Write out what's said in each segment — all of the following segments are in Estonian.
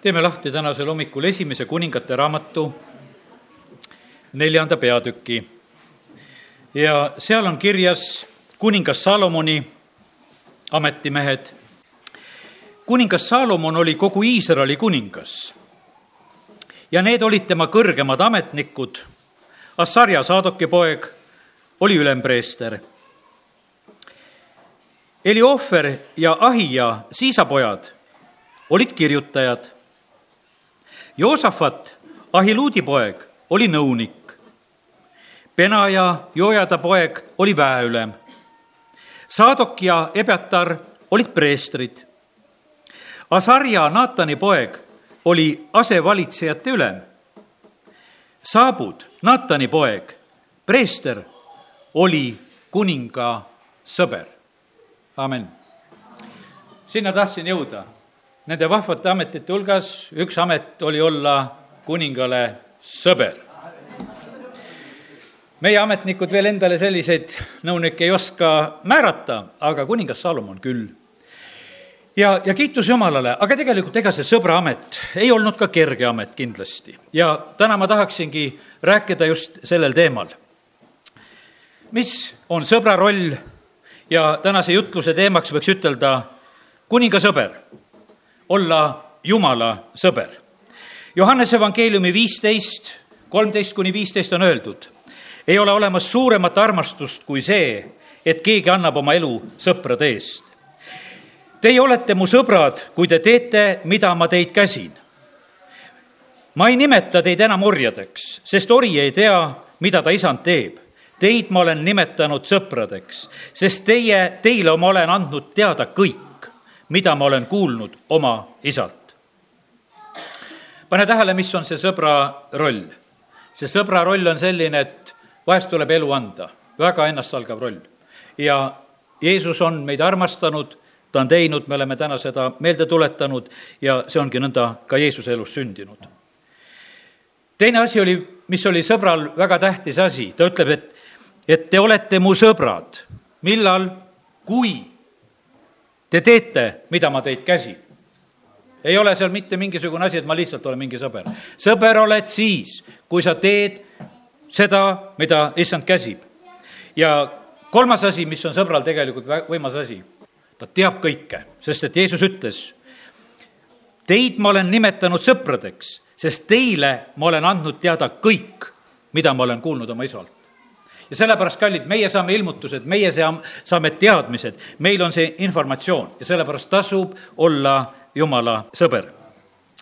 teeme lahti tänasel hommikul esimese kuningate raamatu neljanda peatüki. ja seal on kirjas kuningas Salomoni ametimehed. kuningas Salomon oli kogu Iisraeli kuningas ja need olid tema kõrgemad ametnikud. Assarja Saadoki poeg oli ülempreester. Eliohver ja Ahija, siisapojad, olid kirjutajad Joosafat, Ahiluudi poeg, oli nõunik. Benaja, Joojada poeg, oli väeülem. Saadok ja Ebeatar olid preestrid. Asarja, Naatani poeg, oli asevalitsejate ülem. Saabud, Naatani poeg, preester, oli kuninga sõber. amin. sinna tahtsin jõuda nende vahvate ametite hulgas üks amet oli olla kuningale sõber. meie ametnikud veel endale selliseid nõunikke ei oska määrata, aga kuningas Salomon küll. ja, ja kiitus Jumalale, aga tegelikult ega see sõbra amet ei olnud ka kerge amet kindlasti. ja täna ma tahaksingi rääkida just sellel teemal. mis on sõbra roll ja tänase jutluse teemaks võiks ütelda kuninga sõber olla Jumala sõber. Johannese evangeeliumi viisteist, kolmteist kuni viisteist on öeldud, ei ole olemas suuremat armastust kui see, et keegi annab oma elu sõprade eest. Teie olete mu sõbrad, kui te teete, mida ma teid käsin. ma ei nimeta teid enam orjadeks, sest ori ei tea, mida ta isand teeb. Teid ma olen nimetanud sõpradeks, sest teie, teile ma olen andnud teada kõik mida ma olen kuulnud oma isalt. pane tähele, mis on see sõbra roll. see sõbra roll on selline, et vahest tuleb elu anda, väga ennastsalgav roll. ja Jeesus on meid armastanud, ta on teinud, me oleme täna seda meelde tuletanud ja see ongi nõnda ka Jeesuse elus sündinud. teine asi oli, mis oli sõbral väga tähtis asi, ta ütleb, et, et te olete mu sõbrad. millal, kui Te teete, mida ma teid käsin. ei ole seal mitte mingisugune asi, et ma lihtsalt olen mingi sõber. sõber oled siis, kui sa teed seda, mida issand käsib. ja kolmas asi, mis on sõbral tegelikult võimas asi, ta teab kõike, sest et Jeesus ütles, teid ma olen nimetanud sõpradeks, sest teile ma olen andnud teada kõik, mida ma olen kuulnud oma isalt ja sellepärast, kallid, meie saame ilmutused, meie saame teadmised, meil on see informatsioon ja sellepärast tasub olla Jumala sõber.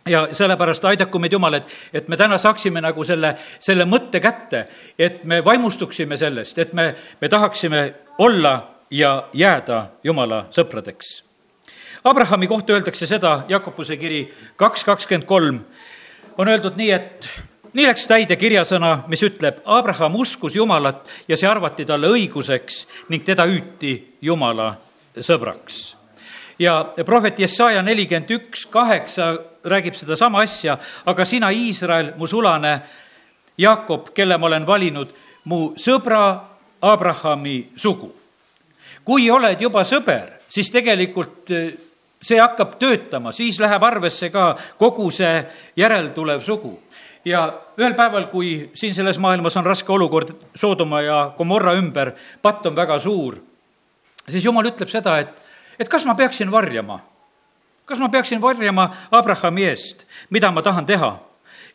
Ja sellepärast aidaku meid Jumal, et, et me täna saaksime nagu selle, selle mõtte kätte, et me vaimustuksime sellest, et me, me tahaksime olla ja jääda Jumala sõpradeks. Abrahami kohta öeldakse seda, Jakobuse kiri kaks kakskümmend kolm, on öeldud nii, et nii läks täide kirjasõna, mis ütleb, Abraham uskus Jumalat ja see arvati talle õiguseks ning teda hüüti Jumala sõbraks. ja prohvet Jesaja nelikümmend üks, kaheksa räägib sedasama asja, aga sina, Iisrael, mu sulane, Jakob, kelle ma olen valinud, mu sõbra Abrahami sugu. kui oled juba sõber, siis tegelikult eh, see hakkab töötama, siis läheb arvesse ka kogu see järeltulev sugu ja ühel päeval, kui siin selles maailmas on raske olukord Soodoma ja Gomorra ümber, patt on väga suur, siis jumal ütleb seda, et, et kas ma peaksin varjama, kas ma peaksin varjama Abrahami eest, mida ma tahan teha.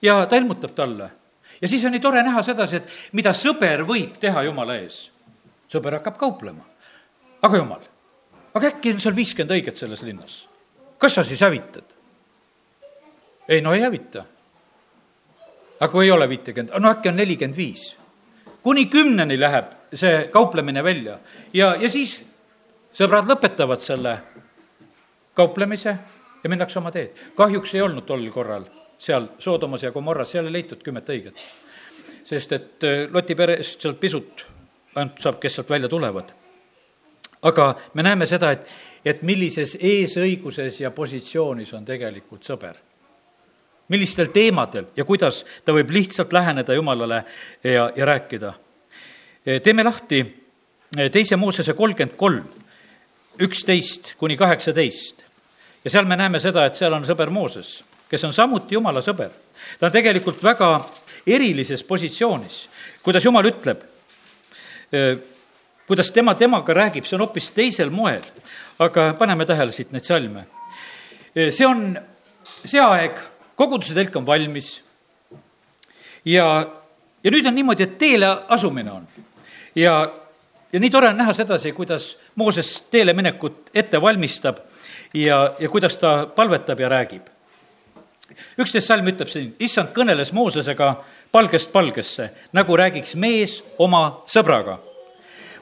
ja ta ilmutab talle. ja siis on nii tore näha sedasi, et mida sõber võib teha jumala ees. sõber hakkab kauplema. aga jumal, aga äkki on seal viiskümmend õiget selles linnas? kas sa siis hävitad? ei, no ei hävita aga kui ei ole viitekümmet, no äkki on nelikümmend viis. kuni kümneni läheb see kauplemine välja ja, ja siis sõbrad lõpetavad selle kauplemise ja minnakse oma teed. kahjuks ei olnud tol korral seal Soodomas ja Gomorras, seal ei leitud kümmet õiget. sest et äh, Loti perest sealt pisut ainult saab, kes sealt välja tulevad. aga me näeme seda, et, et millises eesõiguses ja positsioonis on tegelikult sõber millistel teemadel ja kuidas ta võib lihtsalt läheneda Jumalale ja, ja rääkida. teeme lahti teise Moosese kolmkümmend kolm, üksteist kuni kaheksateist. ja seal me näeme seda, et seal on sõber Mooses. kes on samuti Jumala sõber. ta on tegelikult väga erilises positsioonis, kuidas Jumal ütleb, kuidas tema temaga räägib, see on hoopis teisel moel. aga paneme tähele siit neid salme. see on see aeg, koguduse telk on valmis ja, ja nüüd on niimoodi, et teele asumine on. ja, ja nii tore on näha sedasi, kuidas Mooses teele minekut ette valmistab ja, ja kuidas ta palvetab ja räägib. üksteist salm ütleb siin, issand kõneles Moosesega palgest palgesse, nagu räägiks mees oma sõbraga.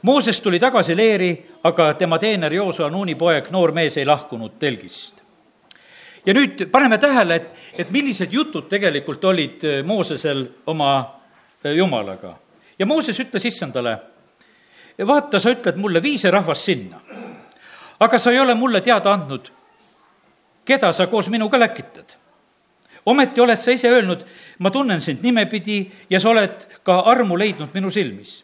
Mooses tuli tagasi leeri, aga tema teener Joosua Nuuni poeg, noor mees, ei lahkunud telgist. Ja nüüd paneme tähele, et, et millised jutud tegelikult olid äh, Moosesel oma äh, jumalaga. ja Mooses ütles issandale, vaata, sa ütled mulle, vii see rahvas sinna. aga sa ei ole mulle teada andnud, keda sa koos minuga läkitad ometi oled sa ise öelnud, ma tunnen sind nimepidi ja sa oled ka armu leidnud minu silmis.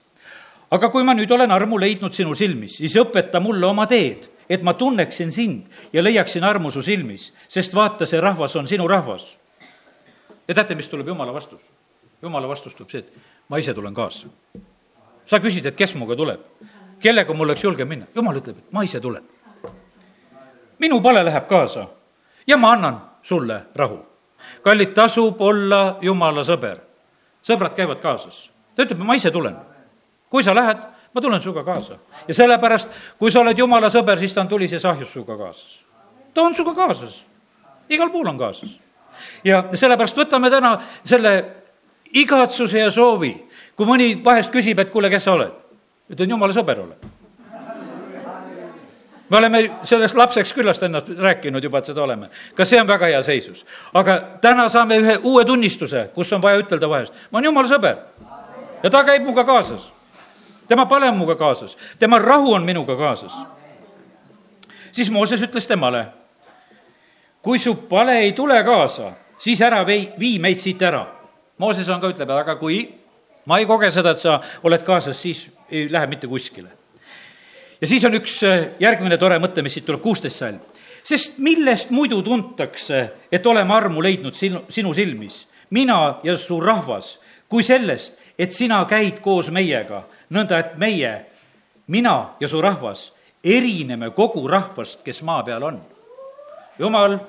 aga kui ma nüüd olen armu leidnud sinu silmis, siis õpeta mulle oma teed, et ma tunneksin sind ja leiaksin armu su silmis, sest vaata, see rahvas on sinu rahvas. ja teate, mis tuleb Jumala vastus? Jumala vastus tuleb see, et ma ise tulen kaasa. sa küsid, et kes minuga tuleb? kellega mul oleks julge minna? Jumal ütleb, et ma ise tulen. minu pale läheb kaasa ja ma annan sulle rahu kallid, tasub olla jumala sõber. sõbrad käivad kaasas. ta ütleb, ma ise tulen. kui sa lähed, ma tulen sinuga kaasa. ja sellepärast, kui sa oled jumala sõber, siis ta on tulises ahjus sinuga kaasas. ta on sinuga kaasas. igal pool on kaasas. ja sellepärast võtame täna selle igatsuse ja soovi, kui mõni vahest küsib, et kuule, kes sa oled? ütlen, jumala sõber olen me oleme sellest lapseks küllast ennast rääkinud juba, et seda oleme. ka see on väga hea seisus. aga täna saame ühe uue tunnistuse, kus on vaja ütelda vahest, ma olen jumala sõber. ja ta käib minuga kaasas. Tema pale on minuga kaasas, tema rahu on minuga kaasas. siis Mooses ütles temale, kui su pale ei tule kaasa, siis ära vei, vii meid siit ära. Mooses on ka, ütleb, aga kui ma ei koge seda, et sa oled kaasas, siis ei lähe mitte kuskile ja siis on üks äh, järgmine tore mõte, mis siit tuleb, kuusteist salm. sest millest muidu tuntakse, et oleme armu leidnud sinu, sinu silmis, mina ja su rahvas, kui sellest, et sina käid koos meiega, nõnda et meie, mina ja su rahvas, erineme kogu rahvast, kes maa peal on. jumal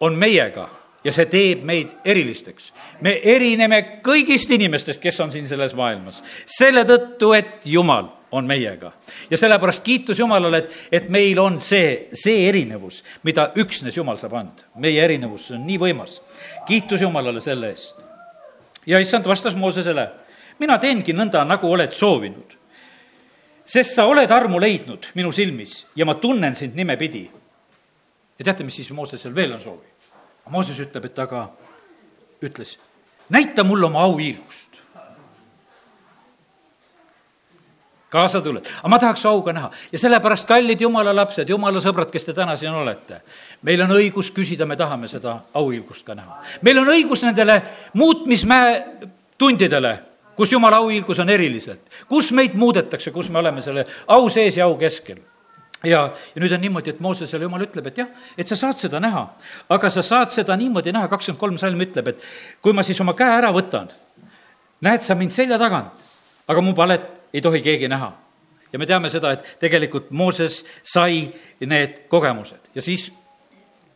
on meiega ja see teeb meid erilisteks. me erineme kõigist inimestest, kes on siin selles maailmas, selle tõttu, et Jumal on meiega. ja sellepärast kiitus Jumalale, et, et meil on see, see erinevus, mida üksnes Jumal saab anda. meie erinevus on nii võimas. kiitus Jumalale selle eest. Ja issand vastas Moosesele, mina teengi nõnda, nagu oled soovinud. sest sa oled armu leidnud minu silmis ja ma tunnen sind nimepidi. ja teate, mis siis Moosesel veel on soovi? Mooses ütleb, et aga, ütles, näita mulle oma auhiilgust. Kaasa tuled, aga ma tahaks auga näha. Ja sellepärast, kallid jumala lapsed, jumala sõbrad, kes te täna siin olete, meil on õigus küsida, me tahame seda auhiilgust ka näha. meil on õigus nendele muutmismäe tundidele, kus jumala auhiilgus on eriliselt, kus meid muudetakse, kus me oleme selle au sees ja au keskel. Ja, ja nüüd on niimoodi, et Moosesele jumal ütleb, et jah, et sa saad seda näha, aga sa saad seda niimoodi näha, kakskümmend kolm salm ütleb, et kui ma siis oma käe ära võtan, näed sa mind selja tagant, aga mu palet ei tohi keegi näha. ja me teame seda, et tegelikult Mooses sai need kogemused ja siis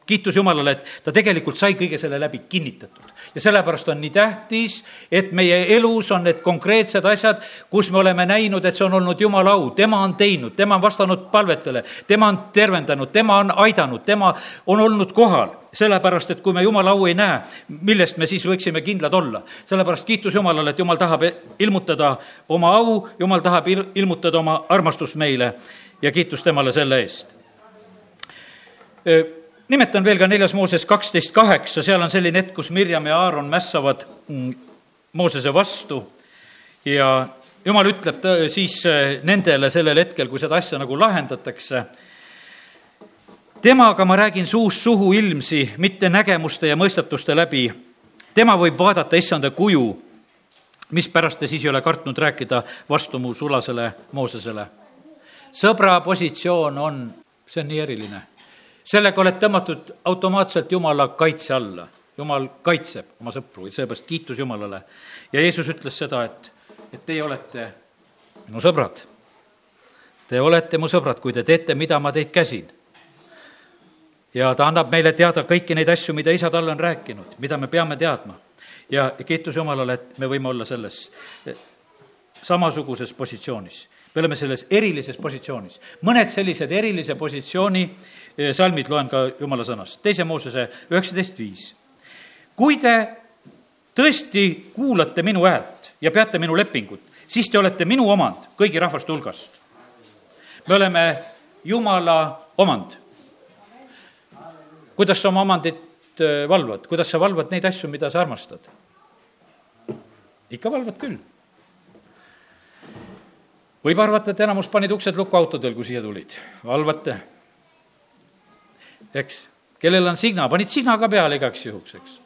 kiitus Jumalale, et ta tegelikult sai kõige selle läbi kinnitatud. ja sellepärast on nii tähtis, et meie elus on need konkreetsed asjad, kus me oleme näinud, et see on olnud Jumala au, tema on teinud, tema on vastanud palvetele, tema on tervendanud, tema on aidanud, tema on olnud kohal. sellepärast, et kui me Jumala au ei näe, millest me siis võiksime kindlad olla? sellepärast kiitus Jumalale, et Jumal tahab ilmutada oma au, Jumal tahab ilmutada oma armastust meile ja kiitus temale selle eest nimetan veel ka neljas Mooses kaksteist kaheksa, seal on selline hetk, kus Mirjam ja Aaron mässavad mm, Moosese vastu. Ja jumal ütleb siis äh, nendele sellel hetkel, kui seda asja nagu lahendatakse, temaga ma räägin suust suhu ilmsi, mitte nägemuste ja mõistatuste läbi. tema võib vaadata issanda kuju, mispärast te siis ei ole kartnud rääkida vastu mu sulasele Moosesele. sõbra positsioon on, see on nii eriline sellega oled tõmmatud automaatselt Jumala kaitse alla. Jumal kaitseb oma sõpru, seepärast kiitus Jumalale. ja Jeesus ütles seda, et, et teie olete minu sõbrad. Te olete mu sõbrad, kui te teete, mida ma teid käsin. ja ta annab meile teada kõiki neid asju, mida isa talle on rääkinud, mida me peame teadma. ja kiitus Jumalale, et me võime olla selles samasuguses positsioonis. me oleme selles erilises positsioonis. mõned sellised erilise positsiooni eh, salmid loen ka Jumala sõnast. teise Moosese üheksateist viis. kui te tõesti kuulate minu häält ja peate minu lepingut, siis te olete minu omand kõigi rahvaste hulgast. me oleme Jumala omand. kuidas sa oma omandit eh, valvad, kuidas sa valvad neid asju, mida sa armastad? ikka valvad küll võib arvata, et enamus panid uksed lukku autodel, kui siia tulid. valvate. Eks, kellel on signa, panid signa ka peale igaks juhuks, eks.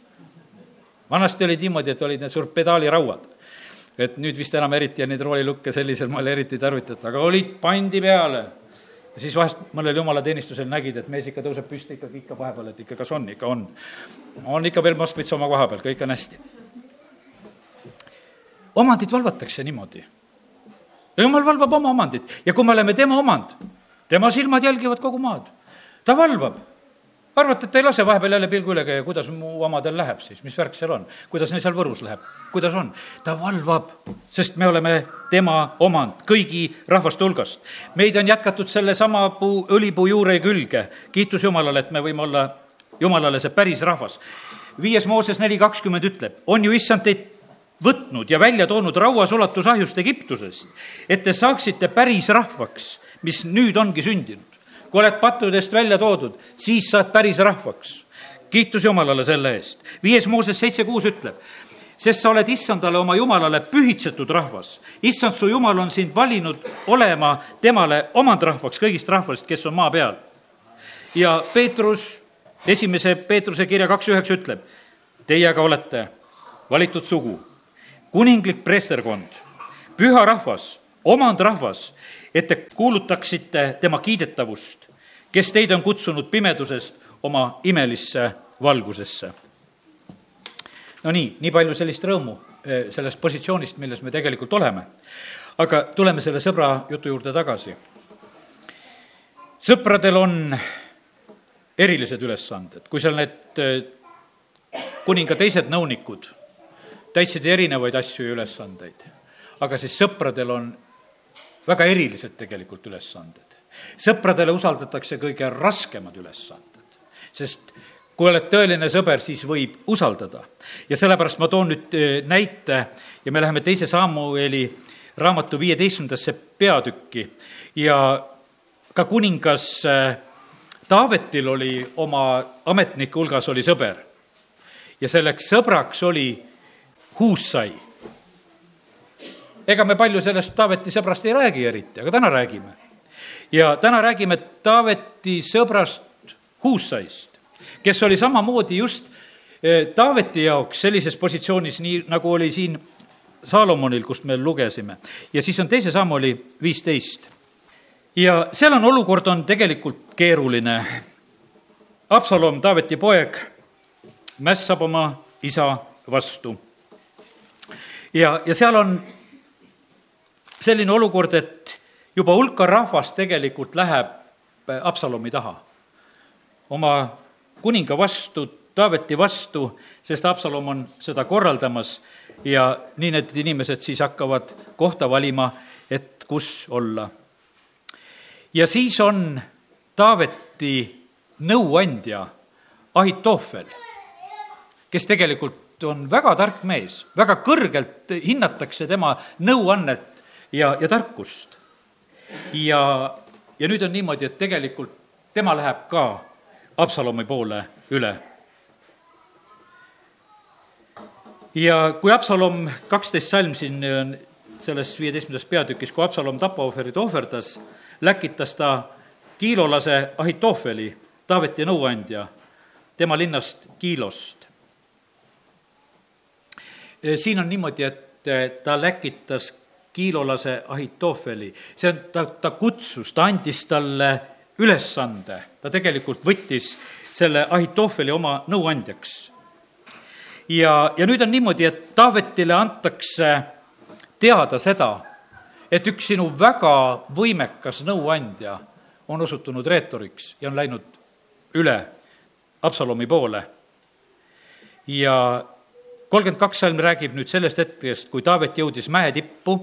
vanasti oli niimoodi, et olid need suured pedaalirauad. et nüüd vist enam eriti neid roolilukke sellisel moel eriti ei tarvitata, aga olid, pandi peale. ja siis vahest mõnel jumalateenistusel nägid, et mees ikka tõuseb püsti ikkagi ikka vahepeal, et ikka kas on, ikka on. on ikka veel Moskvitsa oma koha peal, kõik on hästi. omandit valvatakse niimoodi ja jumal valvab oma omandit ja kui me oleme tema omand, tema silmad jälgivad kogu maad. Ta valvab. arvate, et ta ei lase vahepeal jälle pilgu üle käia, kuidas mu omadel läheb siis, mis värk seal on, kuidas neil seal Võrus läheb, kuidas on? ta valvab, sest me oleme tema omand kõigi rahvaste hulgast. meid on jätkatud sellesama puu, õlipuu juure külge, kiitus Jumalale, et me võime olla Jumalale see päris rahvas. viies Mooses neli kakskümmend ütleb, on ju issand teid võtnud ja välja toonud rauasulatusahjust Egiptusest, et te saaksite päris rahvaks, mis nüüd ongi sündinud. Kui oled pattudest välja toodud, siis saad päris rahvaks. kiitus Jumalale selle eest. viies Mooses seitse kuus ütleb, sest sa oled issandale oma jumalale pühitsetud rahvas. issand, su jumal on sind valinud olema temale omandrahvaks kõigist rahvast, kes on maa peal. ja Peetrus, esimese Peetruse kirja kaks üheksa ütleb, teie aga olete valitud sugu kuninglik preesterkond, püha rahvas, omandrahvas, et te kuulutaksite tema kiidetavust, kes teid on kutsunud pimedusest oma imelisse valgusesse. no nii, nii palju sellist rõõmu eh, sellest positsioonist, milles me tegelikult oleme. aga tuleme selle sõbra jutu juurde tagasi. sõpradel on erilised ülesanded, kui seal need eh, kuninga teised nõunikud täitsid erinevaid asju ja ülesandeid. aga siis sõpradel on väga erilised tegelikult ülesanded. sõpradele usaldatakse kõige raskemad ülesanded, sest kui oled tõeline sõber, siis võib usaldada. ja sellepärast ma toon nüüd eh, näite ja me läheme teise Samueli raamatu viieteistkümnendasse peatükki ja ka kuningas Taavetil oli oma ametnike hulgas oli sõber. ja selleks sõbraks oli Huussai. Ega me palju sellest Taaveti sõbrast ei räägi eriti, aga täna räägime. ja täna räägime Taaveti sõbrast Huussaist, kes oli samamoodi just eh, Taaveti jaoks sellises positsioonis, nii nagu oli siin Saalomonil, kust me lugesime. ja siis on teise samm oli viisteist. ja seal on olukord on tegelikult keeruline. Absalom, Taaveti poeg, mässab oma isa vastu ja, ja seal on selline olukord, et juba hulka rahvast tegelikult läheb äh, Absalomi taha. oma kuninga vastu, Taaveti vastu, sest Absalom on seda korraldamas ja nii need inimesed siis hakkavad kohta valima, et kus olla. ja siis on Taaveti nõuandja Ahitofel, kes tegelikult on väga tark mees, väga kõrgelt hinnatakse tema nõuannet ja, ja tarkust. ja, ja nüüd on niimoodi, et tegelikult tema läheb ka Absalomi poole üle. ja kui Absalom, kaksteist salm siin on selles viieteistkümnendas peatükis, kui Absalom tapaohvrit ohverdas, läkitas ta kiilolase Ahitofeli, Taaveti nõuandja, tema linnast Kiilost siin on niimoodi, et ta läkitas kiilolase Ahitofeli, see on, ta, ta kutsus, ta andis talle ülesande, ta tegelikult võttis selle Ahitofeli oma nõuandjaks. ja, ja nüüd on niimoodi, et Taavetile antakse teada seda, et üks sinu väga võimekas nõuandja on osutunud reetoriks ja on läinud üle Absalomi poole. ja kolmkümmend kaks salm räägib nüüd sellest hetkest, kui Taavet jõudis mäe tippu,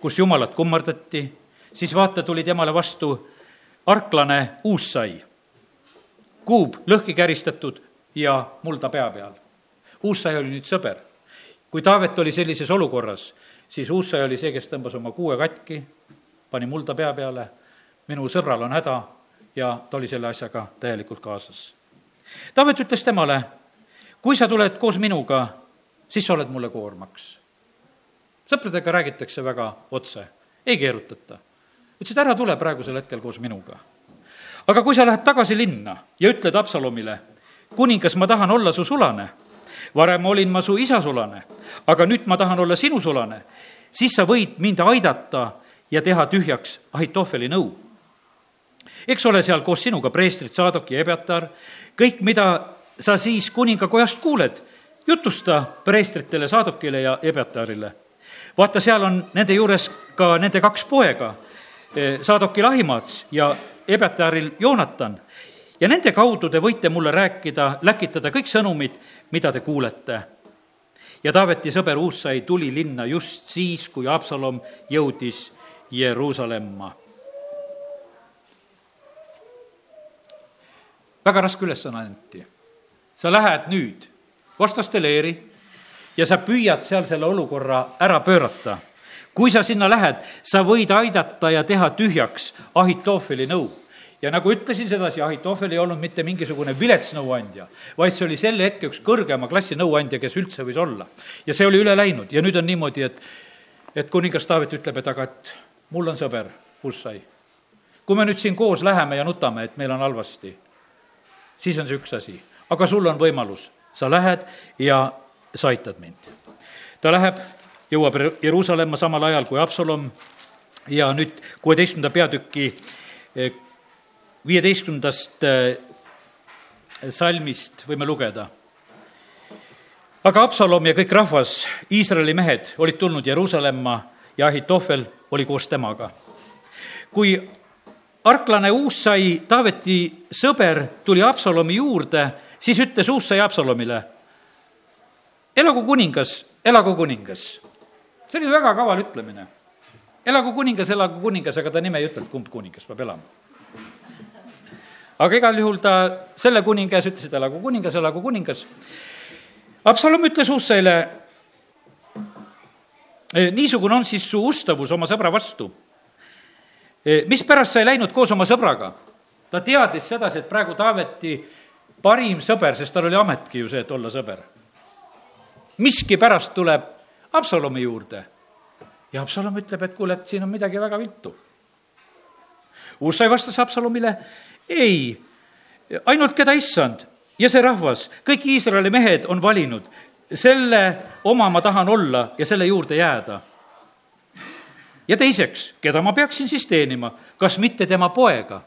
kus jumalat kummardati, siis vaata, tuli temale vastu arklane uussai, kuub lõhki käristatud ja mulda pea peal. uussai oli nüüd sõber. kui Taavet oli sellises olukorras, siis uussai oli see, kes tõmbas oma kuue katki, pani mulda pea peale, minu sõbral on häda ja ta oli selle asjaga täielikult kaasas. Taavet ütles temale, kui sa tuled koos minuga, siis sa oled mulle koormaks. Sõpradega räägitakse väga otse, ei keerutata ütles, et ära tule praegusel hetkel koos minuga. aga kui sa lähed tagasi linna ja ütled Absalomile, kuningas, ma tahan olla su sulane, varem olin ma su isa sulane, aga nüüd ma tahan olla sinu sulane, siis sa võid mind aidata ja teha tühjaks Ahitofeli nõu. eks ole seal koos sinuga preestrid Saadok ja Ebeatar, kõik, mida sa siis kuningakojast kuuled, jutusta preestritele Saadokile ja Ebeatarile. Vaata, seal on nende juures ka nende kaks poega Eh, Saadokil Ahimaats ja Ebetaril Joonatan ja nende kaudu te võite mulle rääkida, läkitada kõik sõnumid, mida te kuulete. ja Taaveti sõber Uussai tuli linna just siis, kui Absalom jõudis Jeruusalemma. väga raske ülesanne anti. sa lähed nüüd vastaste leeri ja sa püüad seal selle olukorra ära pöörata. Kui sa sinna lähed, sa võid aidata ja teha tühjaks Ahitofeli nõu. Ja nagu ütlesin sedasi, Ahitofel ei olnud mitte mingisugune vilets nõuandja, vaid see oli selle hetke üks kõrgema klassi nõuandja, kes üldse võis olla. ja see oli üle läinud. Ja nüüd on niimoodi, et, et kuningas Taavet ütleb, et aga et mul on sõber, Hussai. kui me nüüd siin koos läheme ja nutame, et meil on halvasti, siis on see üks asi, aga sul on võimalus, sa lähed ja sa aitad mind. ta läheb jõuab Jeruusalemma samal ajal kui Absalom ja nüüd kuueteistkümnenda peatüki eh, viieteistkümnendast eh, salmist võime lugeda. aga Absalom ja kõik rahvas, Iisraeli mehed, olid tulnud Jeruusalemma ja Ahitofel oli koos temaga. kui arklane Uussai, Taaveti sõber, tuli Absalomi juurde, siis ütles Uussai Absalomile, elagu kuningas, elagu kuningas see oli väga kaval ütlemine. elagu kuningas, elagu kuningas, aga ta nime ei ütelnud, kumb kuningas peab elama. aga igal juhul ta selle kuningas ütles, et elagu kuningas, elagu kuningas. Absalom ütles Husseile, eh, niisugune on siis su ustavus oma sõbra vastu. Eh, mispärast sa ei läinud koos oma sõbraga? ta teadis sedasi, et praegu Taaveti parim sõber, sest tal oli ametki ju see, et olla sõber. Miskipärast tuleb Absalomi juurde. ja Absalom ütleb, et kuule, et siin on midagi väga viltu. Ussai vastas Absalomile, ei, ainult keda issand ja see rahvas, kõik Iisraeli mehed on valinud, selle oma ma tahan olla ja selle juurde jääda. ja teiseks, keda ma peaksin siis teenima, kas mitte tema poega?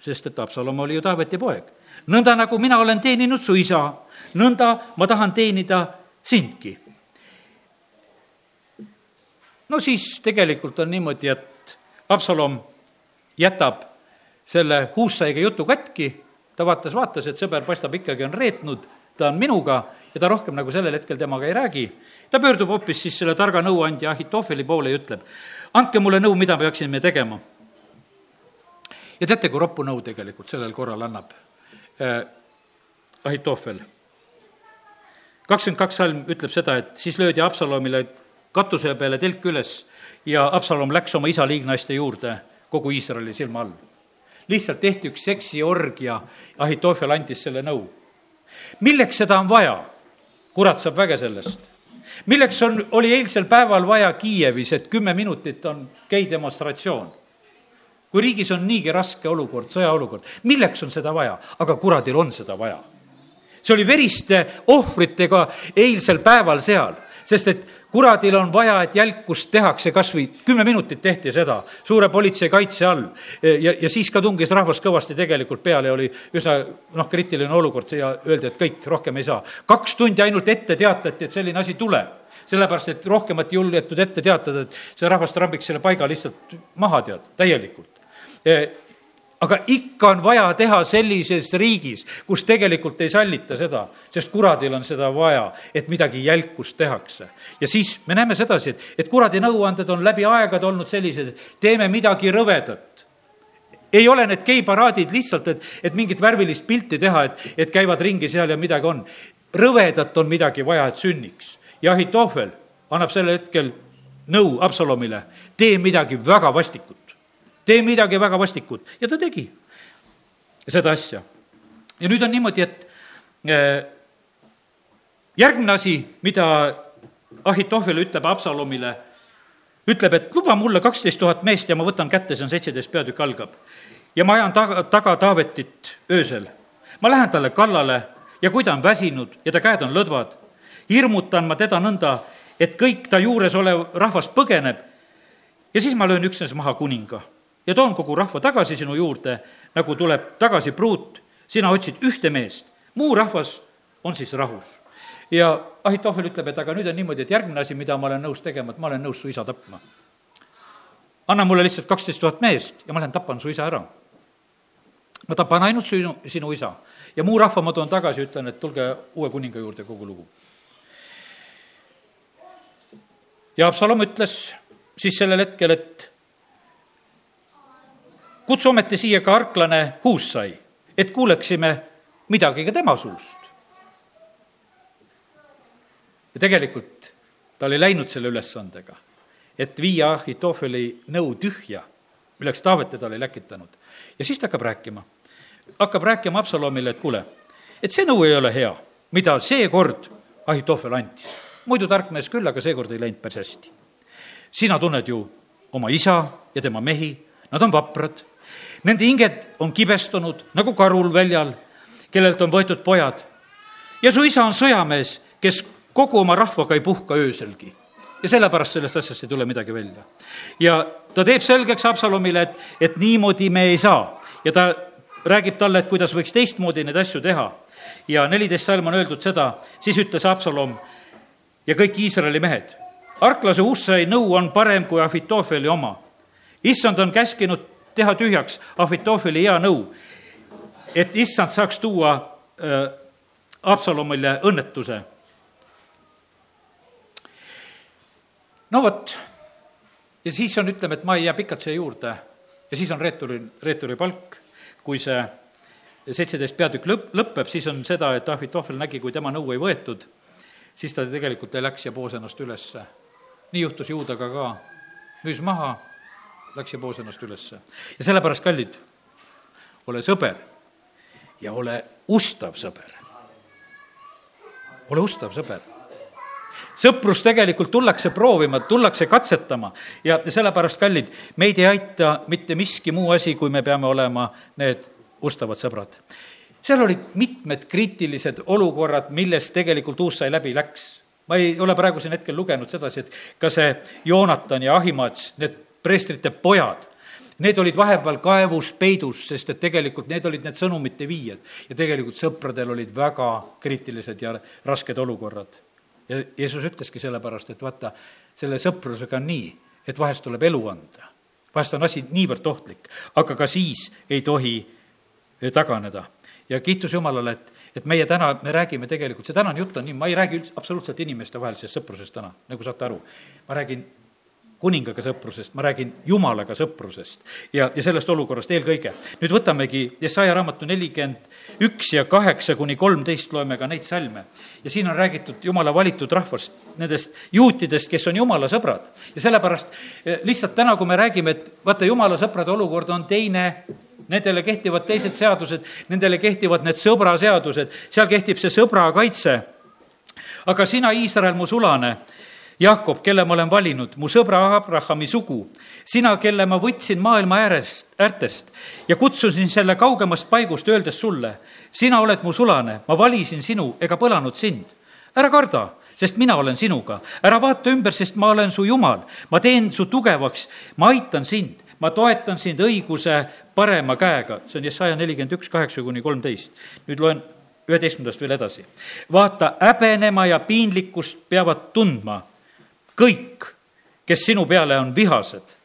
sest et Absalom oli ju Taaveti poeg. nõnda nagu mina olen teeninud su isa, nõnda ma tahan teenida sindki no siis tegelikult on niimoodi, et Absalom jätab selle huussaiga jutu katki, ta vaatas, vaatas, et sõber paistab ikkagi on reetnud, ta on minuga ja ta rohkem nagu sellel hetkel temaga ei räägi. ta pöördub hoopis siis selle targa nõuandja Ahitofeli poole ja ütleb, andke mulle nõu, mida peaksime tegema. ja teate, kui roppu nõu tegelikult sellel korral annab äh, Ahitofel? Kakskümmend kaks salm ütleb seda, et siis löödi Absalomile katuse peale telk üles ja Absalom läks oma isa liignaiste juurde kogu Iisraeli silma all. lihtsalt tehti üks seksiorgia, Ahitofel andis selle nõu. milleks seda on vaja? kurat saab väge sellest. milleks on, oli eilsel päeval vaja Kiievis, et kümme minutit on gei demonstratsioon? kui riigis on niigi raske olukord, sõjaolukord, milleks on seda vaja? aga kuradil on seda vaja. See oli veriste ohvritega eilsel päeval seal sest et kuradil on vaja, et jälkust tehakse, kas või kümme minutit tehti seda suure politsei kaitse all. ja, ja siis ka tungis rahvas kõvasti tegelikult peale oli üsna noh, kriitiline olukord ja öeldi, et kõik, rohkem ei saa. kaks tundi ainult ette teatati, et selline asi tuleb sellepärast, et rohkemat ei julgetud ette teatada, et see rahvas trambiks selle paiga lihtsalt maha, tead, täielikult aga ikka on vaja teha sellises riigis, kus tegelikult ei sallita seda, sest kuradil on seda vaja, et midagi jälkust tehakse. ja siis me näeme sedasi, et, et kuradi nõuanded on läbi aegade olnud sellised, teeme midagi rõvedat. ei ole need geiparaadid lihtsalt, et, et mingit värvilist pilti teha, et, et käivad ringi seal ja midagi on. rõvedat on midagi vaja, et sünniks. ja Ahitohvel annab sel hetkel nõu Absalomile, tee midagi väga vastikut tee midagi väga vastikut ja ta tegi seda asja. ja nüüd on niimoodi, et äh, järgmine asi, mida Ahitohvel ütleb Absalomile, ütleb, et luba mulle kaksteist tuhat meest ja ma võtan kätte, see on seitseteist peatükk algab. ja ma ajan taga, taga Taavetit öösel. ma lähen talle kallale ja kui ta on väsinud ja ta käed on lõdvad, hirmutan ma teda nõnda, et kõik ta juures olev rahvas põgeneb ja siis ma löön üksnes maha kuninga ja toon kogu rahva tagasi sinu juurde, nagu tuleb tagasi pruut, sina otsid ühte meest, muu rahvas on siis rahus. ja Ahitohvel ütleb, et aga nüüd on niimoodi, et järgmine asi, mida ma olen nõus tegema, et ma olen nõus su isa tapma. anna mulle lihtsalt kaksteist tuhat meest ja ma lähen tapan su isa ära. ma tapan ainult sinu, sinu isa ja muu rahva ma toon tagasi, ütlen, et tulge uue kuninga juurde, kogu lugu. ja Absalom ütles siis sellel hetkel, et kutsu ometi siia ka arklane Huussai, et kuuleksime midagi ka tema suust. ja tegelikult ta oli läinud selle ülesandega, et viia Ahitofeli nõu tühja, milleks Taavet teda oli läkitanud. ja siis ta hakkab rääkima, hakkab rääkima Absalomile, et kuule, et see nõu ei ole hea, mida seekord Ahitofel andis. muidu tark mees küll, aga seekord ei läinud päris hästi. sina tunned ju oma isa ja tema mehi, nad on vaprad Nende hinged on kibestunud nagu karul väljal, kellelt on võetud pojad. ja su isa on sõjamees, kes kogu oma rahvaga ei puhka ööselgi. ja sellepärast sellest asjast ei tule midagi välja. ja ta teeb selgeks Absalomile, et, et niimoodi me ei saa ja ta räägib talle, et kuidas võiks teistmoodi neid asju teha. ja neliteist salm on öeldud seda, siis ütles Absalom ja kõik Iisraeli mehed, arklase Ussai nõu on parem kui Ahvitofeli oma. issand on käskinud teha tühjaks Ahvitofeli hea nõu, et issand saaks tuua äh, Absalomile õnnetuse. no vot, ja siis on, ütleme, et ma ei jää pikalt siia juurde ja siis on reeturi, reeturi palk, kui see seitseteist peatükk lõpp, lõpeb, siis on seda, et Ahvitofel nägi, kui tema nõu ei võetud, siis ta tegelikult läks ja poos ennast ülesse. nii juhtus Juudaga ka, müüs maha läks ja poos ennast ülesse. ja sellepärast, kallid, ole sõber ja ole ustav sõber. ole ustav sõber sõprust tegelikult tullakse proovima, tullakse katsetama ja sellepärast, kallid, meid ei aita mitte miski muu asi, kui me peame olema need ustavad sõbrad. seal olid mitmed kriitilised olukorrad, millest tegelikult Uus-sai läbi läks. ma ei ole praegu siin hetkel lugenud sedasi, et ka see Joonatan ja Ahimaats, need preestrite pojad, need olid vahepeal kaevus peidus, sest et tegelikult need olid need sõnumite viijad. ja tegelikult sõpradel olid väga kriitilised ja rasked olukorrad. ja Jeesus ütleski sellepärast, et vaata, selle sõprusega on nii, et vahest tuleb elu anda. vahest on asi niivõrd ohtlik, aga ka siis ei tohi taganeda. ja kiitus Jumalale, et, et meie täna, me räägime tegelikult, see tänane jutt on nii, ma ei räägi üldse absoluutselt inimestevahelisest sõprusest täna, nagu saate aru. ma räägin kuningaga sõprusest, ma räägin jumalaga sõprusest ja, ja sellest olukorrast eelkõige. nüüd võtamegi Jesaja raamatu nelikümmend üks ja kaheksa kuni kolmteist loeme ka neid salme. ja siin on räägitud jumala valitud rahvast, nendest juutidest, kes on jumala sõbrad. ja sellepärast eh, lihtsalt täna, kui me räägime, et vaata, jumala sõprade olukord on teine, nendele kehtivad teised seadused, nendele kehtivad need sõbraseadused, seal kehtib see sõbra kaitse. aga sina, Iisrael, mu sulane Jakob, kelle ma olen valinud, mu sõbra Abrahami sugu, sina, kelle ma võtsin maailma äärest, äärtest ja kutsusin selle kaugemast paigust, öeldes sulle, sina oled mu sulane, ma valisin sinu ega põlanud sind. ära karda, sest mina olen sinuga. ära vaata ümber, sest ma olen su Jumal. ma teen su tugevaks, ma aitan sind, ma toetan sind õiguse parema käega. see on Jesaja nelikümmend üks, kaheksa kuni kolmteist. nüüd loen üheteistkümnendast veel edasi. vaata, häbenema ja piinlikkust peavad tundma kõik, kes sinu peale on vihased.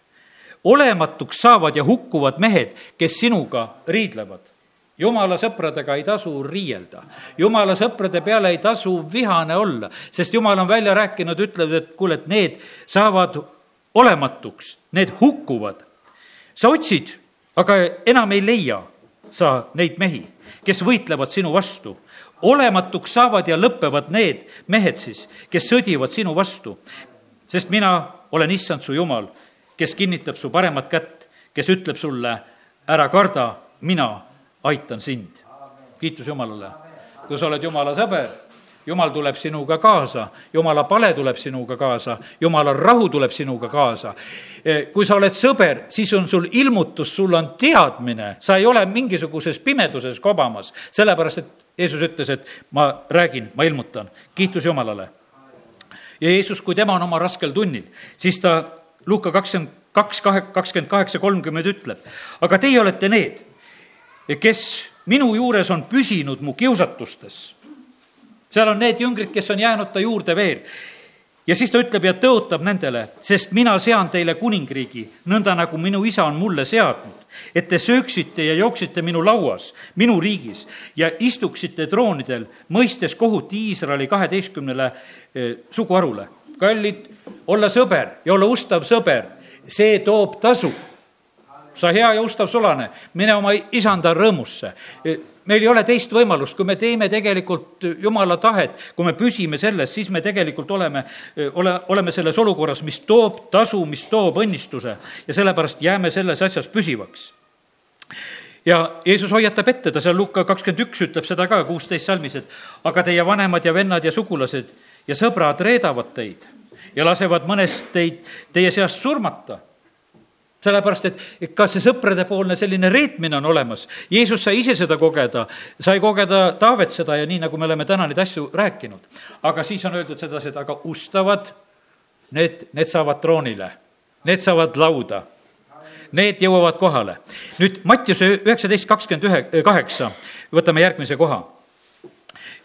olematuks saavad ja hukkuvad mehed, kes sinuga riidlevad jumala sõpradega ei tasu riielda. jumala sõprade peale ei tasu vihane olla, sest jumal on välja rääkinud, ütleb, et kuule, et need saavad olematuks, need hukkuvad. sa otsid, aga enam ei leia sa neid mehi, kes võitlevad sinu vastu. olematuks saavad ja lõpevad need mehed siis, kes sõdivad sinu vastu. Sest mina olen issand su jumal, kes kinnitab su paremat kätt, kes ütleb sulle, ära karda, mina aitan sind. kiitus Jumalale. kui sa oled Jumala sõber, Jumal tuleb sinuga kaasa, Jumala pale tuleb sinuga kaasa, Jumala rahu tuleb sinuga kaasa. Eh, kui sa oled sõber, siis on sul ilmutus, sul on teadmine, sa ei ole mingisuguses pimeduses kobamas, sellepärast et Jeesus ütles, et ma räägin, ma ilmutan. kiitus Jumalale. Ja Jeesus, kui tema on oma raskel tunnil, siis ta Luuka kakskümmend kaks, kahe, kakskümmend kaheksa, kolmkümmend ütleb, aga teie olete need kes minu juures on püsinud mu kiusatustes. seal on need jüngrid, kes on jäänud ta juurde veel. Ja siis ta ütleb ja tõotab nendele, sest mina sean teile kuningriigi, nõnda nagu minu isa on mulle seadnud, et te sööksite ja jooksite minu lauas, minu riigis ja istuksite troonidel, mõistes kohut Iisraeli kaheteistkümnele eh, suguharule. kallid, olla sõber ja olla ustav sõber, see toob tasu sa hea ja ustav sulane, mine oma isanda rõõmusse. meil ei ole teist võimalust, kui me teeme tegelikult jumala tahet, kui me püsime selles, siis me tegelikult oleme, ole, oleme selles olukorras, mis toob tasu, mis toob õnnistuse. Ja sellepärast jääme selles asjas püsivaks. Ja Jeesus hoiatab ette, ta seal Luka kakskümmend üks ütleb seda ka kuusteist salmis, et aga teie vanemad ja vennad ja sugulased ja sõbrad reedavad teid ja lasevad mõnest teid teie seast surmata sellepärast, et ka see sõpradepoolne selline reetmine on olemas. Jeesus sai ise seda kogeda, sai kogeda Taavet seda ja nii, nagu me oleme täna neid asju rääkinud. aga siis on öeldud sedasi, et aga ustavad, need, need saavad troonile, need saavad lauda need jõuavad kohale. nüüd Mattiuse üheksateist kakskümmend ühe, kaheksa, võtame järgmise koha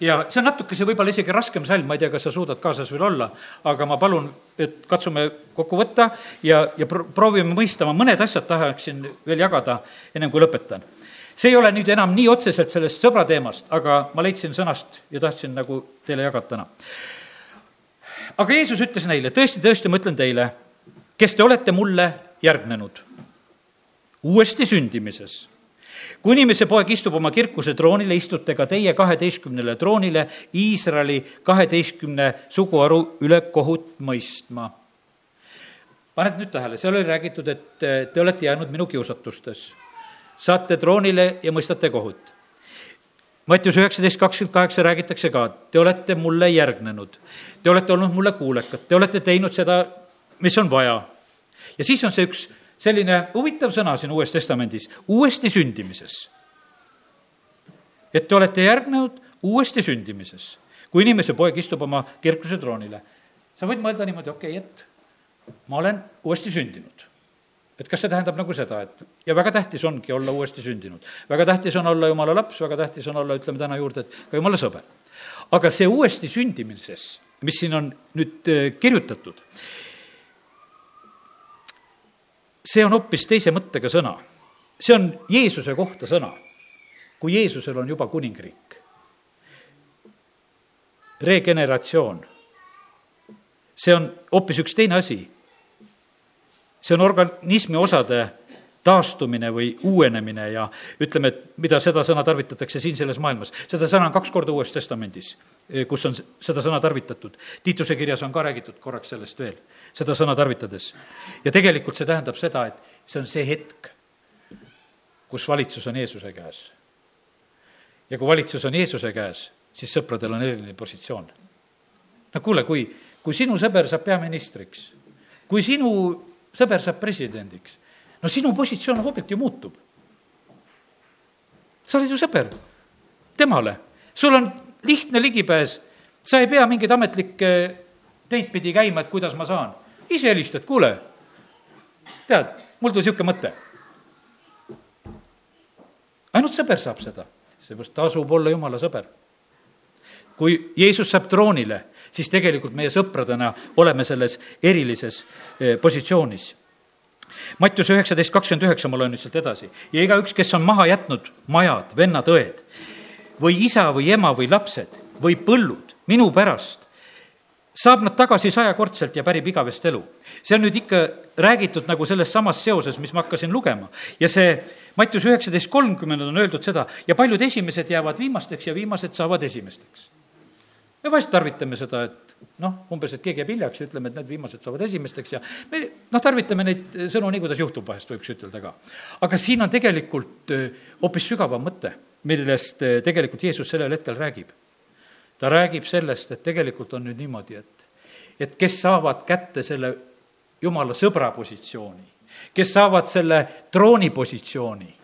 ja see on natukese võib-olla isegi raskem salm, ma ei tea, kas sa suudad kaasas veel olla, aga ma palun, et katsume kokku võtta ja, ja proovime mõista, ma mõned asjad tahaksin veel jagada, ennem kui lõpetan. see ei ole nüüd enam nii otseselt sellest sõbra teemast, aga ma leidsin sõnast ja tahtsin nagu teile jagada täna. aga Jeesus ütles neile, tõesti, tõesti, ma ütlen teile, kes te olete mulle järgnenud uuesti sündimises kui inimese poeg istub oma kirkuse troonile, istute ka teie kaheteistkümnele troonile Iisraeli kaheteistkümne suguharu üle kohut mõistma. paned nüüd tähele, seal oli räägitud, et te olete jäänud minu kiusatustes. saate troonile ja mõistate kohut. Mattius üheksateist kakskümmend kaheksa räägitakse ka, te olete mulle järgnenud, te olete olnud mulle kuulekad, te olete teinud seda, mis on vaja. ja siis on see üks selline huvitav sõna siin Uues Testamendis, uuesti sündimises. et te olete järgnenud uuesti sündimises, kui inimese poeg istub oma kirkuse troonile. sa võid mõelda niimoodi, okei okay,, et ma olen uuesti sündinud et kas see tähendab nagu seda, et ja väga tähtis ongi olla uuesti sündinud. väga tähtis on olla jumala laps, väga tähtis on olla, ütleme täna juurde, et ka jumala sõber. aga see uuesti sündimises, mis siin on nüüd äh, kirjutatud, see on hoopis teise mõttega sõna. see on Jeesuse kohta sõna, kui Jeesusel on juba kuningriik. regeneratsioon, see on hoopis üks teine asi. see on organismi osade taastumine või uuenemine ja ütleme, et mida seda sõna tarvitatakse siin selles maailmas. seda sõna on kaks korda Uues Testamendis, eh, kus on seda sõna tarvitatud. Tiituse kirjas on ka räägitud korraks sellest veel, seda sõna tarvitades. ja tegelikult see tähendab seda, et see on see hetk, kus valitsus on Jeesuse käes. ja kui valitsus on Jeesuse käes, siis sõpradel on eriline positsioon. no kuule, kui, kui sinu sõber saab peaministriks, kui sinu sõber saab presidendiks no sinu positsioon hoobilt ju muutub. sa oled ju sõber temale, sul on lihtne ligipääs sa ei pea mingeid ametlikke teid pidi käima, et kuidas ma saan. ise helistad, kuule, tead, mul tuli niisugune mõte. ainult sõber saab seda, seepärast tasub olla jumala sõber. kui Jeesus saab troonile, siis tegelikult meie sõpradena oleme selles erilises eh, positsioonis Mattiuse üheksateist kakskümmend üheksa, ma loen nüüd sealt edasi. ja igaüks, kes on maha jätnud majad, vennad, õed või isa või ema või lapsed või põllud minu pärast, saab nad tagasi sajakordselt ja pärib igavest elu. see on nüüd ikka räägitud nagu selles samas seoses, mis ma hakkasin lugema. ja see Mattius üheksateist kolmkümmend on öeldud seda ja paljud esimesed jäävad viimasteks ja viimased saavad esimesteks. Me vahest tarvitame seda, et noh, umbes, et keegi jääb hiljaks ja ütleme, et need viimased saavad esimesteks ja me noh, tarvitame neid sõnu nii, kuidas juhtub vahest, võiks ütelda ka. aga siin on tegelikult hoopis sügavam mõte, millest tegelikult Jeesus sellel hetkel räägib. ta räägib sellest, et tegelikult on nüüd niimoodi, et, et kes saavad kätte selle jumala sõbra positsiooni, kes saavad selle trooni positsiooni,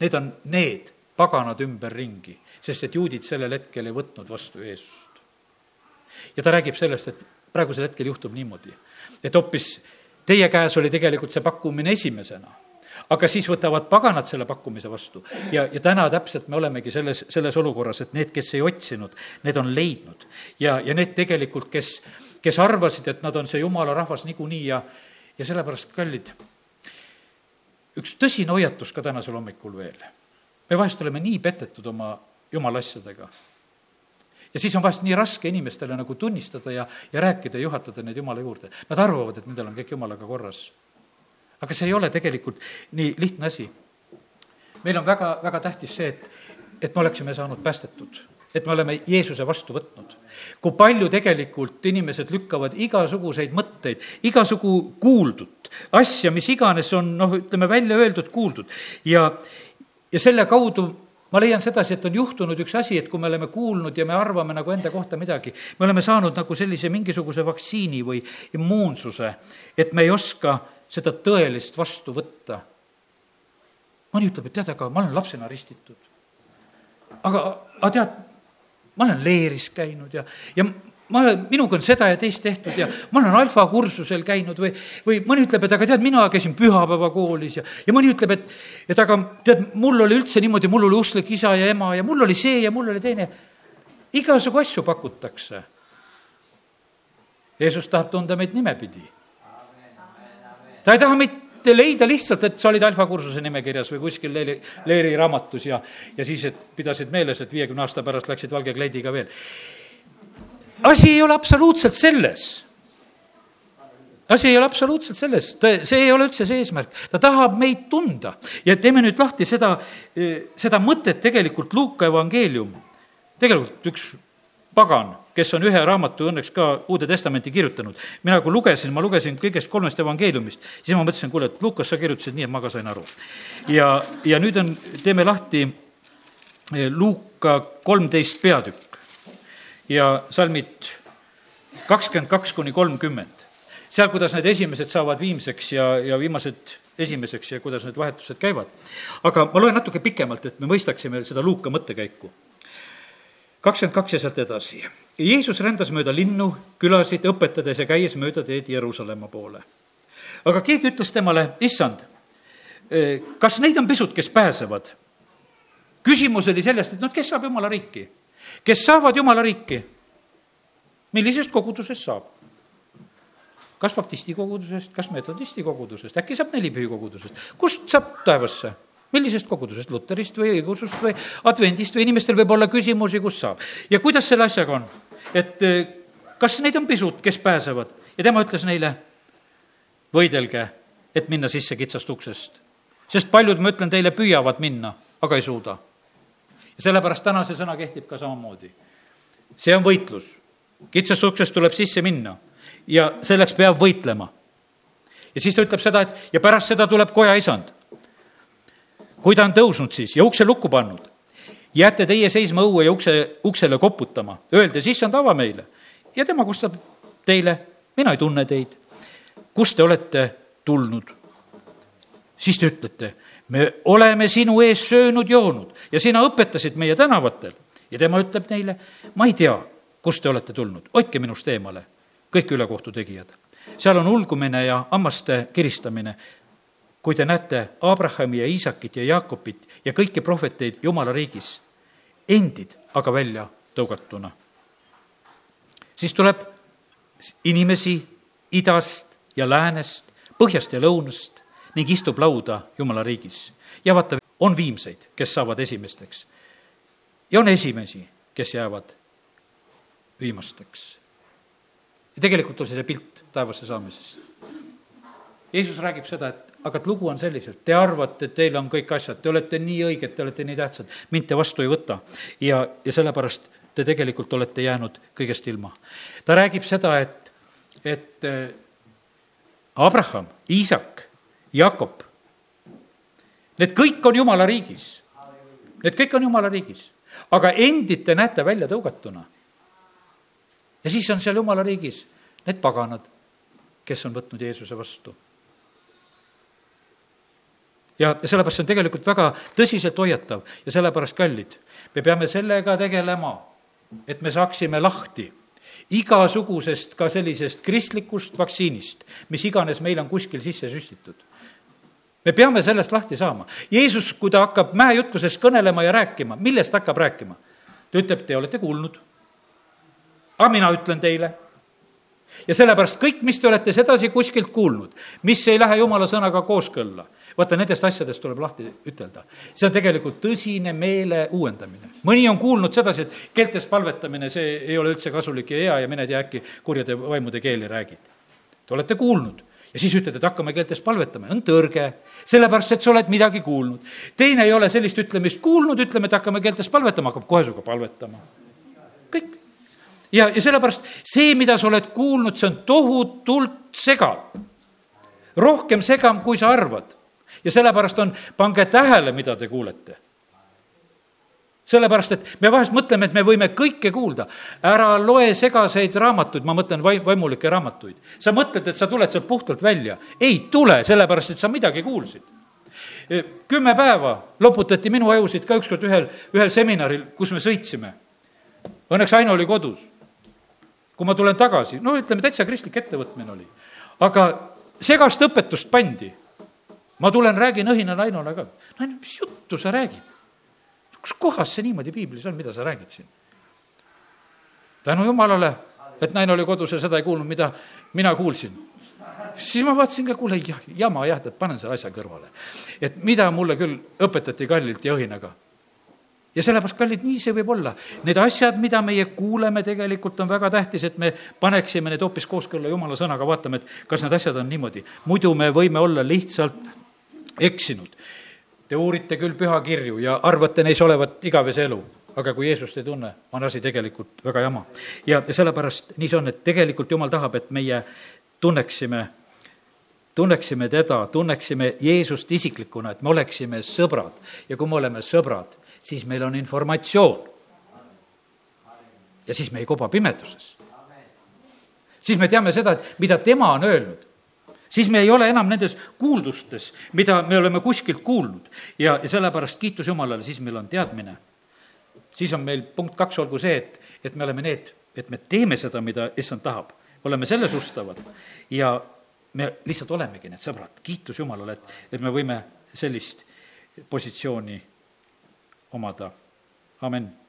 need on need paganad ümberringi, sest et juudid sellel hetkel ei võtnud vastu Jeesust ja ta räägib sellest, et praegusel hetkel juhtub niimoodi, et hoopis teie käes oli tegelikult see pakkumine esimesena aga siis võtavad paganad selle pakkumise vastu. ja, ja täna täpselt me olemegi selles, selles olukorras, et need, kes ei otsinud, need on leidnud. ja, ja need tegelikult, kes, kes arvasid, et nad on see jumala rahvas niikuinii ja, ja sellepärast, kallid, üks tõsine hoiatus ka tänasel hommikul veel. me vahest oleme nii petetud oma jumala asjadega ja siis on vahest nii raske inimestele nagu tunnistada ja, ja rääkida ja juhatada neid Jumala juurde. Nad arvavad, et nendel on kõik Jumalaga korras. aga see ei ole tegelikult nii lihtne asi. meil on väga, väga tähtis see, et, et me oleksime saanud päästetud et me oleme Jeesuse vastu võtnud. kui palju tegelikult inimesed lükkavad igasuguseid mõtteid, igasugu kuuldut, asja, mis iganes on noh, ütleme välja öeldud, kuuldud ja, ja selle kaudu ma leian sedasi, et on juhtunud üks asi, et kui me oleme kuulnud ja me arvame nagu enda kohta midagi, me oleme saanud nagu sellise mingisuguse vaktsiini või immuunsuse, et me ei oska seda tõelist vastu võtta. mõni ütleb, et tead, aga ma olen lapsena ristitud. aga, aga tead, ma olen leeris käinud ja, ja ma olen, minuga on seda ja teist tehtud ja ma olen alfakursusel käinud või, või mõni ütleb, et aga tead, mina käisin pühapäevakoolis ja, ja mõni ütleb, et, et aga tead, mul oli üldse niimoodi, mul oli usklik isa ja ema ja mul oli see ja mul oli teine. igasugu asju pakutakse. Jeesus tahab tunda meid nimepidi. ta ei taha meid leida lihtsalt, et sa olid alfakursuse nimekirjas või kuskil leeri, leeri raamatus ja, ja siis, et pidasid meeles, et viiekümne aasta pärast läksid valge kleidiga veel asi ei ole absoluutselt selles asi ei ole absoluutselt selles, ta, see ei ole üldse see eesmärk, ta tahab meid tunda ja teeme nüüd lahti seda, seda mõtet tegelikult Luuka evangeelium. tegelikult üks pagan, kes on ühe raamatu õnneks ka Uude Testamenti kirjutanud. mina kui lugesin, ma lugesin kõigest kolmest evangeeliumist, siis ma mõtlesin, kuule, et Lukas, sa kirjutasid nii, et ma ka sain aru. ja, ja nüüd on, teeme lahti Luuka kolmteist peatükk ja salmid kakskümmend kaks kuni kolmkümmend. seal, kuidas need esimesed saavad viimseks ja, ja viimased esimeseks ja kuidas need vahetused käivad. aga ma loen natuke pikemalt, et me mõistaksime seda Luuka mõttekäiku. kakskümmend kaks ja sealt edasi. Jeesus rändas mööda linnu, külasid, õpetades ja käies mööda teed Jeruusalemma poole. aga keegi ütles temale, issand, kas neid on pisut, kes pääsevad? küsimus oli sellest, et noh, kes saab jumala riiki kes saavad jumala riiki. millisest kogudusest saab? kas baptisti kogudusest, kas metodisti kogudusest, äkki saab nelipühi kogudusest, kust saab taevasse? millisest kogudusest, luterist või õigeusust või advendist või inimestel võib olla küsimusi, kus saab. ja kuidas selle asjaga on? et eh, kas neid on pisut, kes pääsevad? ja tema ütles neile, võidelge, et minna sisse kitsast uksest. sest paljud, ma ütlen teile, püüavad minna, aga ei suuda sellepärast täna see sõna kehtib ka samamoodi. see on võitlus. kitsast uksest tuleb sisse minna ja selleks peab võitlema. ja siis ta ütleb seda, et ja pärast seda tuleb koja isand. kui ta on tõusnud siis ja ukse lukku pannud, jääte teie seisma õue ja ukse, uksele koputama, öeldes, issand, ava meile. ja tema kostab teile, mina ei tunne teid. kust te olete tulnud? siis te ütlete me oleme sinu ees söönud, joonud ja sina õpetasid meie tänavatel. ja tema ütleb neile, ma ei tea, kust te olete tulnud, hoidke minust eemale, kõik ülekohtu tegijad. seal on ulgumine ja hammaste kiristamine, kui te näete Abrahami ja Iisakit ja Jaakobit ja kõiki prohveteid Jumala riigis, endid aga välja tõugatuna. siis tuleb inimesi idast ja läänest, põhjast ja lõunast ning istub lauda Jumala riigis. ja vaata, on viimseid, kes saavad esimesteks. ja on esimesi, kes jäävad viimasteks. ja tegelikult on see see pilt taevasse saamisest. Jeesus räägib seda, et aga et lugu on selliselt, te arvate, et teil on kõik asjad, te olete nii õiged, te olete nii tähtsad, mind te vastu ei võta. ja, ja sellepärast te tegelikult olete jäänud kõigest ilma. ta räägib seda, et, et eh, Abraham, Iisak, Jakob, need kõik on jumala riigis. Need kõik on jumala riigis, aga endid te näete välja tõugatuna. ja siis on seal jumala riigis need paganad, kes on võtnud Jeesuse vastu ja sellepärast see on tegelikult väga tõsiselt hoiatav ja sellepärast kallid, me peame sellega tegelema, et me saaksime lahti igasugusest ka sellisest kristlikust vaktsiinist, mis iganes meil on kuskil sisse süstitud. Me peame sellest lahti saama. Jeesus, kui ta hakkab mäejutluses kõnelema ja rääkima, millest hakkab rääkima? ta ütleb, te olete kuulnud. aga mina ütlen teile ja sellepärast kõik, mis te olete sedasi kuskilt kuulnud, mis ei lähe jumala sõnaga kooskõlla, vaata nendest asjadest tuleb lahti ütelda. see on tegelikult tõsine meele uuendamine. mõni on kuulnud sedasi, et keeltes palvetamine, see ei ole üldse kasulik ja hea ja mine tea, äkki kurjade vaimude keeli räägid. Te olete kuulnud ja siis ütled, et hakkame keeltes palvetama, on tõrge, sellepärast et sa oled midagi kuulnud. teine ei ole sellist ütlemist kuulnud, ütleme, et hakkame keeltes palvetama, hakkab kohe sinuga palvetama. kõik ja, ja sellepärast see, mida sa oled kuulnud, see on tohutult segav. rohkem segav, kui sa arvad. ja sellepärast on, pange tähele, mida te kuulete. Sellepärast, et me vahest mõtleme, et me võime kõike kuulda. ära loe segaseid raamatuid, ma mõtlen vai-, vaimulikke raamatuid. sa mõtled, et sa tuled sealt puhtalt välja. ei tule, sellepärast et sa midagi kuulsid kümme päeva loputati minu ajusid ka ükskord ühel, ühel seminaril, kus me sõitsime. Õnneks Aino oli kodus kui ma tulen tagasi, no ütleme, täitsa kristlik ettevõtmine oli. aga segast õpetust pandi. ma tulen, räägin õhinal Ainole ka. no mis juttu sa räägid? Kus kohas see niimoodi piiblis on, mida sa räägid siin? tänu jumalale, et naine oli kodus ja seda ei kuulnud, mida mina kuulsin. siis ma vaatasin ka, kuule, jah, jama jah, et panen selle asja kõrvale. et mida mulle küll õpetati kallilt ja õhinaga ja sellepärast, kallid, nii see võib olla. Need asjad, mida meie kuuleme, tegelikult on väga tähtis, et me paneksime need hoopis kooskõlla jumala sõnaga, vaatame, et kas need asjad on niimoodi. muidu me võime olla lihtsalt eksinud. Te uurite küll pühakirju ja arvate neis olevat igavese elu, aga kui Jeesust ei tunne, on asi tegelikult väga jama. ja, sellepärast nii see on, et tegelikult Jumal tahab, et meie tunneksime tunneksime teda, tunneksime Jeesust isiklikuna, et me oleksime sõbrad ja kui me oleme sõbrad, siis meil on informatsioon. ja siis me ei koba pimeduses. siis me teame seda, et mida tema on öelnud. Siis me ei ole enam nendes kuuldustes, mida me oleme kuskilt kuulnud ja, ja sellepärast kiitus Jumalale, siis meil on teadmine. siis on meil punkt kaks, olgu see, et, et me oleme need, et me teeme seda, mida issand tahab. oleme selles ustavad ja me lihtsalt olemegi need sõbrad, kiitus Jumalale, et, et me võime sellist positsiooni omada. amin